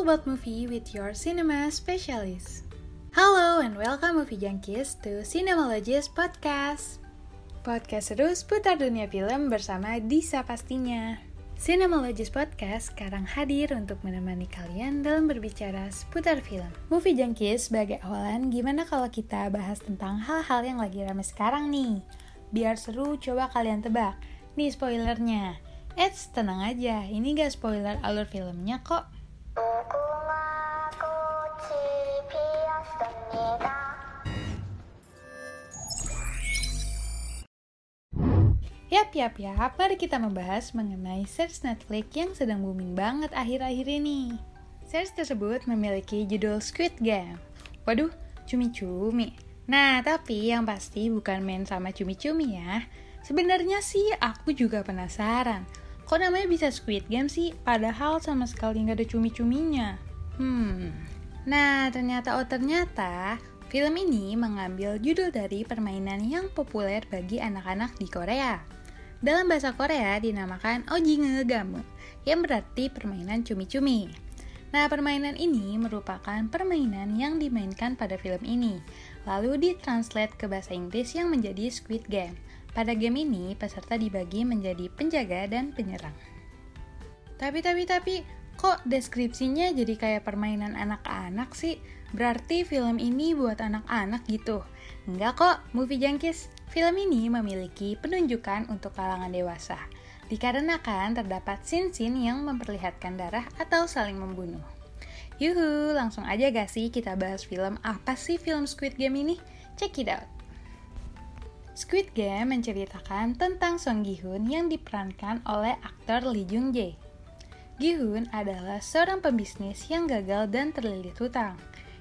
about movie with your cinema specialist. Hello and welcome movie junkies to Cinemalogist Podcast. Podcast seru seputar dunia film bersama Disa pastinya. Cinemalogist Podcast sekarang hadir untuk menemani kalian dalam berbicara seputar film. Movie Junkies sebagai awalan gimana kalau kita bahas tentang hal-hal yang lagi rame sekarang nih. Biar seru coba kalian tebak. Nih spoilernya. Eits, tenang aja, ini gak spoiler alur filmnya kok. Yap, yap, yap, mari kita membahas mengenai series Netflix yang sedang booming banget akhir-akhir ini. Series tersebut memiliki judul Squid Game. Waduh, cumi-cumi. Nah, tapi yang pasti bukan main sama cumi-cumi ya. Sebenarnya sih aku juga penasaran. Kok namanya bisa Squid Game sih? Padahal sama sekali nggak ada cumi-cuminya. Hmm. Nah, ternyata oh ternyata film ini mengambil judul dari permainan yang populer bagi anak-anak di Korea. Dalam bahasa Korea dinamakan Ojingegamu, yang berarti permainan cumi-cumi. Nah, permainan ini merupakan permainan yang dimainkan pada film ini, lalu ditranslate ke bahasa Inggris yang menjadi Squid Game. Pada game ini, peserta dibagi menjadi penjaga dan penyerang. Tapi, tapi, tapi, kok deskripsinya jadi kayak permainan anak-anak sih? Berarti film ini buat anak-anak gitu? Enggak kok, movie junkies. Film ini memiliki penunjukan untuk kalangan dewasa. Dikarenakan terdapat scene-scene yang memperlihatkan darah atau saling membunuh. Yuhu, langsung aja gak sih kita bahas film apa sih film Squid Game ini? Check it out! Squid Game menceritakan tentang Song Gi-hun yang diperankan oleh aktor Lee Jung Jae. Gi-hun adalah seorang pembisnis yang gagal dan terlilit hutang.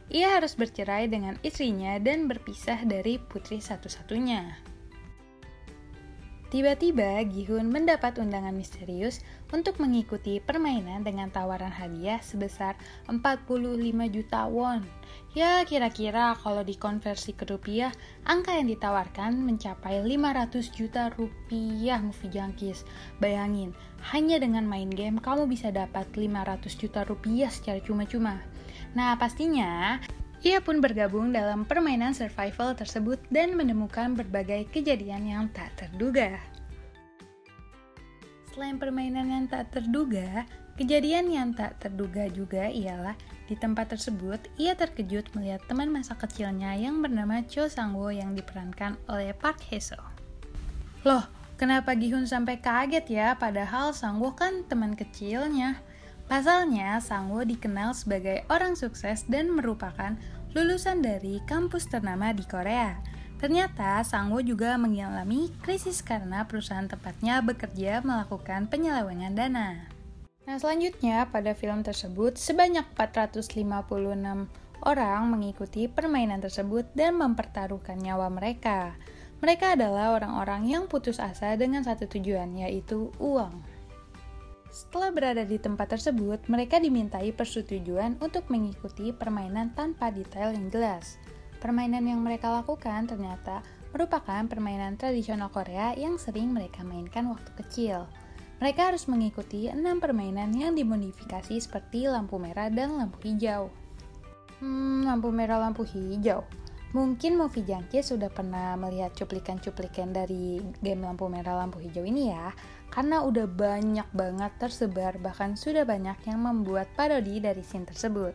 Ia harus bercerai dengan istrinya dan berpisah dari putri satu-satunya. Tiba-tiba, Gihun mendapat undangan misterius untuk mengikuti permainan dengan tawaran hadiah sebesar 45 juta won. Ya, kira-kira kalau dikonversi ke rupiah, angka yang ditawarkan mencapai 500 juta rupiah movie junkies. Bayangin, hanya dengan main game kamu bisa dapat 500 juta rupiah secara cuma-cuma. Nah, pastinya ia pun bergabung dalam permainan survival tersebut dan menemukan berbagai kejadian yang tak terduga. Selain permainan yang tak terduga, kejadian yang tak terduga juga ialah di tempat tersebut ia terkejut melihat teman masa kecilnya yang bernama Cho Sang-woo yang diperankan oleh Park Hae-soo. Loh, kenapa Gihun sampai kaget ya padahal Sang-woo kan teman kecilnya? Pasalnya, Sangwo dikenal sebagai orang sukses dan merupakan lulusan dari kampus ternama di Korea. Ternyata Sangwo juga mengalami krisis karena perusahaan tempatnya bekerja melakukan penyelewengan dana. Nah selanjutnya pada film tersebut sebanyak 456 orang mengikuti permainan tersebut dan mempertaruhkan nyawa mereka. Mereka adalah orang-orang yang putus asa dengan satu tujuan yaitu uang. Setelah berada di tempat tersebut, mereka dimintai persetujuan untuk mengikuti permainan tanpa detail yang jelas. Permainan yang mereka lakukan ternyata merupakan permainan tradisional Korea yang sering mereka mainkan waktu kecil. Mereka harus mengikuti enam permainan yang dimodifikasi seperti lampu merah dan lampu hijau. Hmm, lampu merah, lampu hijau. Mungkin movie junkie sudah pernah melihat cuplikan-cuplikan dari game lampu merah lampu hijau ini ya, karena udah banyak banget tersebar bahkan sudah banyak yang membuat parodi dari scene tersebut.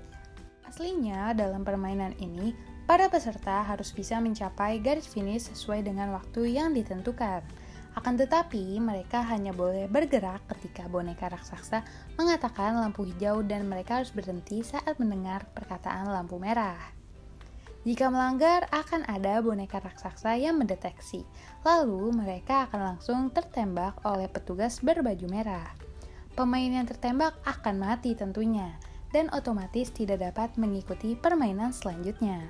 Aslinya dalam permainan ini, para peserta harus bisa mencapai garis finish sesuai dengan waktu yang ditentukan. Akan tetapi, mereka hanya boleh bergerak ketika boneka raksasa mengatakan lampu hijau dan mereka harus berhenti saat mendengar perkataan lampu merah. Jika melanggar, akan ada boneka raksasa yang mendeteksi. Lalu, mereka akan langsung tertembak oleh petugas berbaju merah. Pemain yang tertembak akan mati tentunya, dan otomatis tidak dapat mengikuti permainan selanjutnya.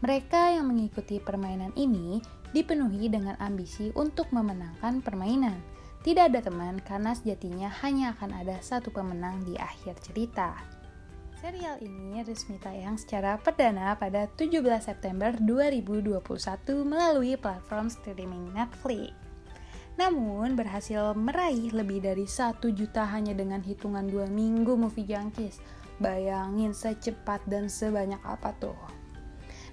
Mereka yang mengikuti permainan ini dipenuhi dengan ambisi untuk memenangkan permainan. Tidak ada teman karena sejatinya hanya akan ada satu pemenang di akhir cerita. Serial ini resmi tayang secara perdana pada 17 September 2021 melalui platform streaming Netflix. Namun berhasil meraih lebih dari 1 juta hanya dengan hitungan 2 minggu movie junkies. bayangin secepat dan sebanyak apa tuh.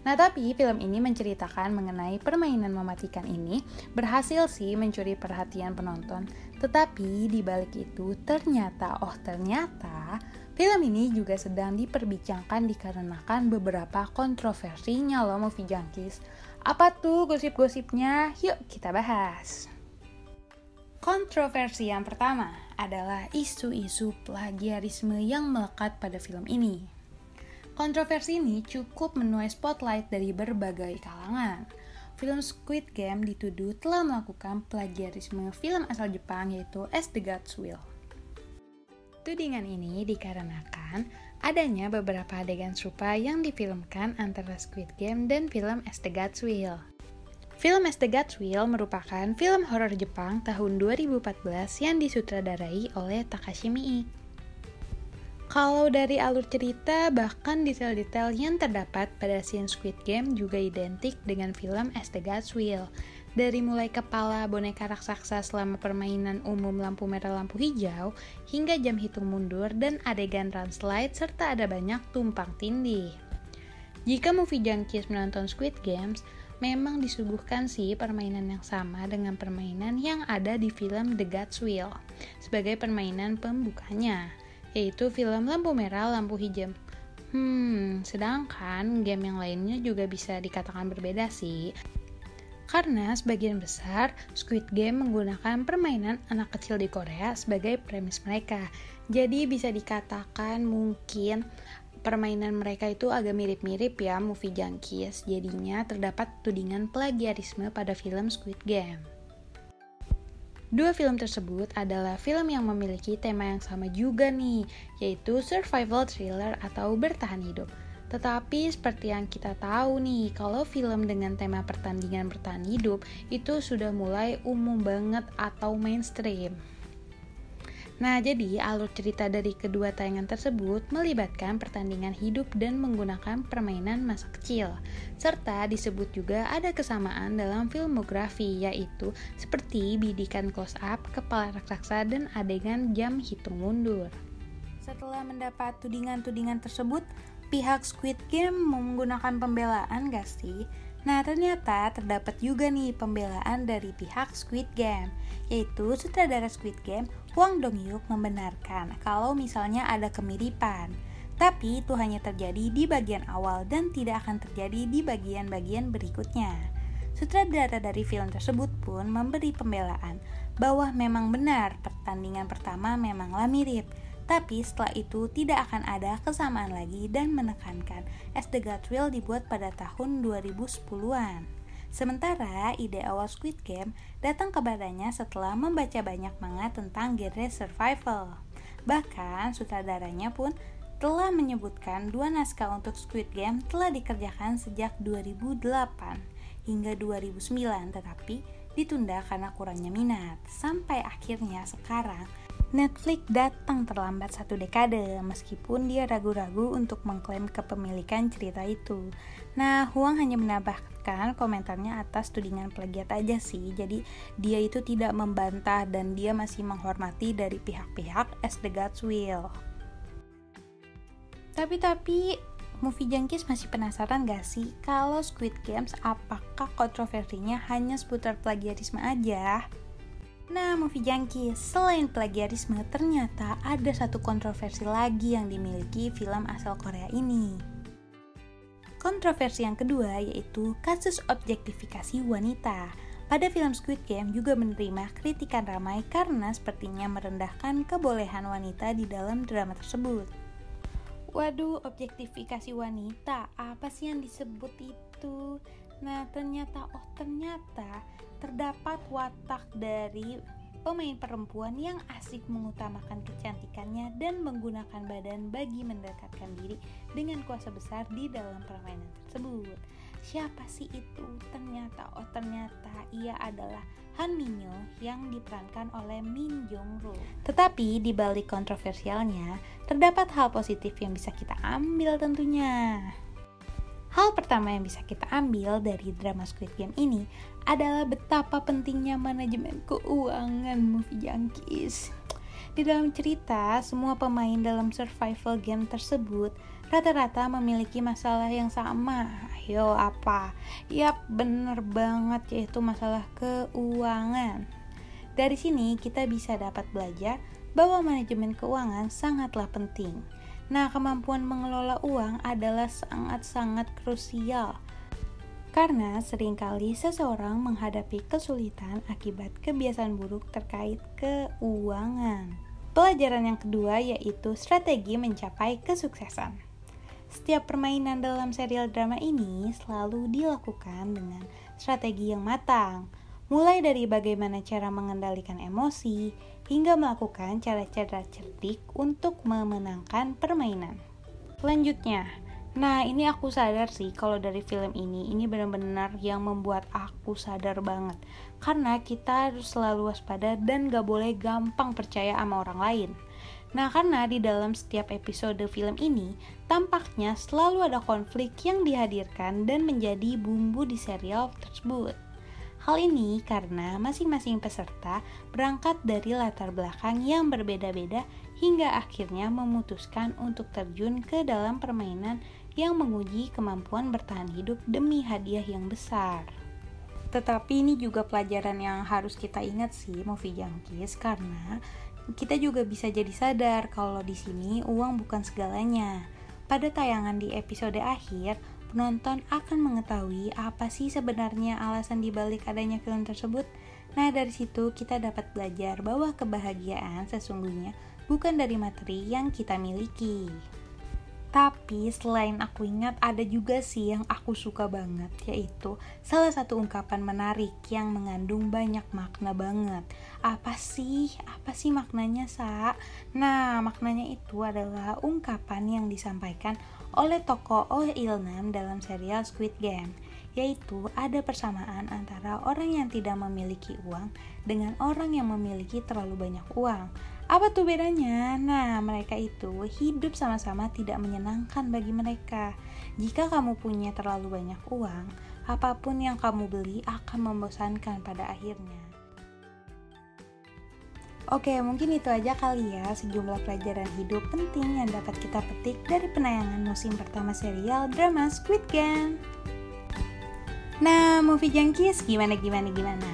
Nah, tapi film ini menceritakan mengenai permainan mematikan ini berhasil sih mencuri perhatian penonton. Tetapi di balik itu ternyata, oh ternyata film ini juga sedang diperbincangkan dikarenakan beberapa kontroversinya loh movie junkies. Apa tuh gosip-gosipnya? Yuk kita bahas. Kontroversi yang pertama adalah isu-isu plagiarisme yang melekat pada film ini. Kontroversi ini cukup menuai spotlight dari berbagai kalangan. Film Squid Game dituduh telah melakukan plagiarisme film asal Jepang yaitu As the Gods Will. Tudingan ini dikarenakan adanya beberapa adegan serupa yang difilmkan antara Squid Game dan film As the Gods Will. Film As the Gods Will merupakan film horor Jepang tahun 2014 yang disutradarai oleh Takashi Miike. Kalau dari alur cerita, bahkan detail-detail yang terdapat pada scene Squid Game juga identik dengan film As the Gods Will. Dari mulai kepala boneka raksasa selama permainan umum lampu merah lampu hijau, hingga jam hitung mundur dan adegan run slide serta ada banyak tumpang tindih. Jika movie junkies menonton Squid Games, memang disuguhkan sih permainan yang sama dengan permainan yang ada di film The God's Will sebagai permainan pembukanya yaitu film lampu merah, lampu hijau. Hmm, sedangkan game yang lainnya juga bisa dikatakan berbeda sih. Karena sebagian besar Squid Game menggunakan permainan anak kecil di Korea sebagai premis mereka. Jadi bisa dikatakan mungkin permainan mereka itu agak mirip-mirip ya movie junkies. Jadinya terdapat tudingan plagiarisme pada film Squid Game. Dua film tersebut adalah film yang memiliki tema yang sama juga nih, yaitu survival thriller atau bertahan hidup. Tetapi seperti yang kita tahu nih, kalau film dengan tema pertandingan bertahan hidup itu sudah mulai umum banget atau mainstream. Nah, jadi alur cerita dari kedua tayangan tersebut melibatkan pertandingan hidup dan menggunakan permainan masa kecil. Serta disebut juga ada kesamaan dalam filmografi, yaitu seperti bidikan close-up, kepala raksasa, dan adegan jam hitung mundur. Setelah mendapat tudingan-tudingan tersebut, pihak Squid Game menggunakan pembelaan gak sih? Nah, ternyata terdapat juga nih pembelaan dari pihak Squid Game, yaitu sutradara Squid Game, Hwang Dong-hyuk membenarkan kalau misalnya ada kemiripan. Tapi itu hanya terjadi di bagian awal dan tidak akan terjadi di bagian-bagian berikutnya. Sutradara dari film tersebut pun memberi pembelaan bahwa memang benar pertandingan pertama memanglah mirip, tapi setelah itu tidak akan ada kesamaan lagi dan menekankan As the God Will dibuat pada tahun 2010-an. Sementara ide awal Squid Game datang kepadanya setelah membaca banyak manga tentang genre survival. Bahkan sutradaranya pun telah menyebutkan dua naskah untuk Squid Game telah dikerjakan sejak 2008 hingga 2009 tetapi ditunda karena kurangnya minat. Sampai akhirnya sekarang Netflix datang terlambat satu dekade, meskipun dia ragu-ragu untuk mengklaim kepemilikan cerita itu. Nah, Huang hanya menambahkan komentarnya atas tudingan plagiat aja sih, jadi dia itu tidak membantah dan dia masih menghormati dari pihak-pihak as the God's will. Tapi-tapi, Movie Junkies masih penasaran gak sih kalau Squid Games apakah kontroversinya hanya seputar plagiarisme aja? Nah, movie junkie, selain plagiarisme, ternyata ada satu kontroversi lagi yang dimiliki film asal Korea ini. Kontroversi yang kedua yaitu kasus objektifikasi wanita. Pada film Squid Game juga menerima kritikan ramai karena sepertinya merendahkan kebolehan wanita di dalam drama tersebut. Waduh, objektifikasi wanita, apa sih yang disebut itu? Nah, ternyata, oh ternyata terdapat watak dari pemain perempuan yang asik mengutamakan kecantikannya dan menggunakan badan bagi mendekatkan diri dengan kuasa besar di dalam permainan tersebut. Siapa sih itu? Ternyata, oh ternyata ia adalah Han Minyo yang diperankan oleh Min Jong Ro. Tetapi di balik kontroversialnya, terdapat hal positif yang bisa kita ambil tentunya. Hal pertama yang bisa kita ambil dari drama Squid Game ini adalah betapa pentingnya manajemen keuangan movie junkies. Di dalam cerita, semua pemain dalam survival game tersebut rata-rata memiliki masalah yang sama. Ayo apa? Yap, bener banget yaitu masalah keuangan. Dari sini kita bisa dapat belajar bahwa manajemen keuangan sangatlah penting. Nah, kemampuan mengelola uang adalah sangat-sangat krusial. Karena sering kali seseorang menghadapi kesulitan akibat kebiasaan buruk terkait keuangan. Pelajaran yang kedua yaitu strategi mencapai kesuksesan. Setiap permainan dalam serial drama ini selalu dilakukan dengan strategi yang matang, mulai dari bagaimana cara mengendalikan emosi hingga melakukan cara-cara cerdik untuk memenangkan permainan. Selanjutnya, nah ini aku sadar sih kalau dari film ini ini benar-benar yang membuat aku sadar banget karena kita harus selalu waspada dan gak boleh gampang percaya sama orang lain. Nah, karena di dalam setiap episode film ini, tampaknya selalu ada konflik yang dihadirkan dan menjadi bumbu di serial tersebut. Hal ini karena masing-masing peserta berangkat dari latar belakang yang berbeda-beda hingga akhirnya memutuskan untuk terjun ke dalam permainan yang menguji kemampuan bertahan hidup demi hadiah yang besar. Tetapi ini juga pelajaran yang harus kita ingat sih, movie junkies, karena kita juga bisa jadi sadar kalau di sini uang bukan segalanya. Pada tayangan di episode akhir, penonton akan mengetahui apa sih sebenarnya alasan dibalik adanya film tersebut. Nah, dari situ kita dapat belajar bahwa kebahagiaan sesungguhnya bukan dari materi yang kita miliki. Tapi selain aku ingat ada juga sih yang aku suka banget yaitu salah satu ungkapan menarik yang mengandung banyak makna banget. Apa sih? Apa sih maknanya, Sa? Nah, maknanya itu adalah ungkapan yang disampaikan oleh tokoh Oh Ilnam dalam serial Squid Game yaitu ada persamaan antara orang yang tidak memiliki uang dengan orang yang memiliki terlalu banyak uang. Apa tuh bedanya? Nah, mereka itu hidup sama-sama tidak menyenangkan bagi mereka. Jika kamu punya terlalu banyak uang, apa pun yang kamu beli akan membosankan pada akhirnya. Oke, mungkin itu aja kali ya sejumlah pelajaran hidup penting yang dapat kita petik dari penayangan musim pertama serial drama Squid Game. Nah, movie junkies gimana gimana gimana?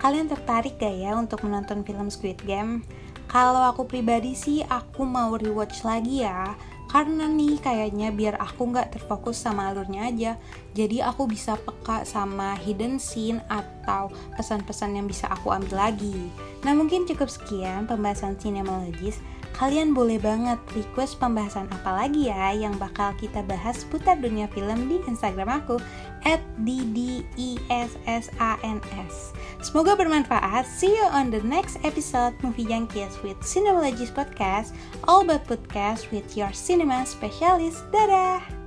Kalian tertarik gak ya untuk menonton film Squid Game? Kalau aku pribadi sih aku mau rewatch lagi ya karena nih kayaknya biar aku nggak terfokus sama alurnya aja jadi aku bisa peka sama hidden scene atau pesan-pesan yang bisa aku ambil lagi nah mungkin cukup sekian pembahasan sinemologis kalian boleh banget request pembahasan apa lagi ya yang bakal kita bahas putar dunia film di Instagram aku at ddissans. Semoga bermanfaat. See you on the next episode Movie Junkies with Cinemologist Podcast, all about podcast with your cinema specialist. Dadah!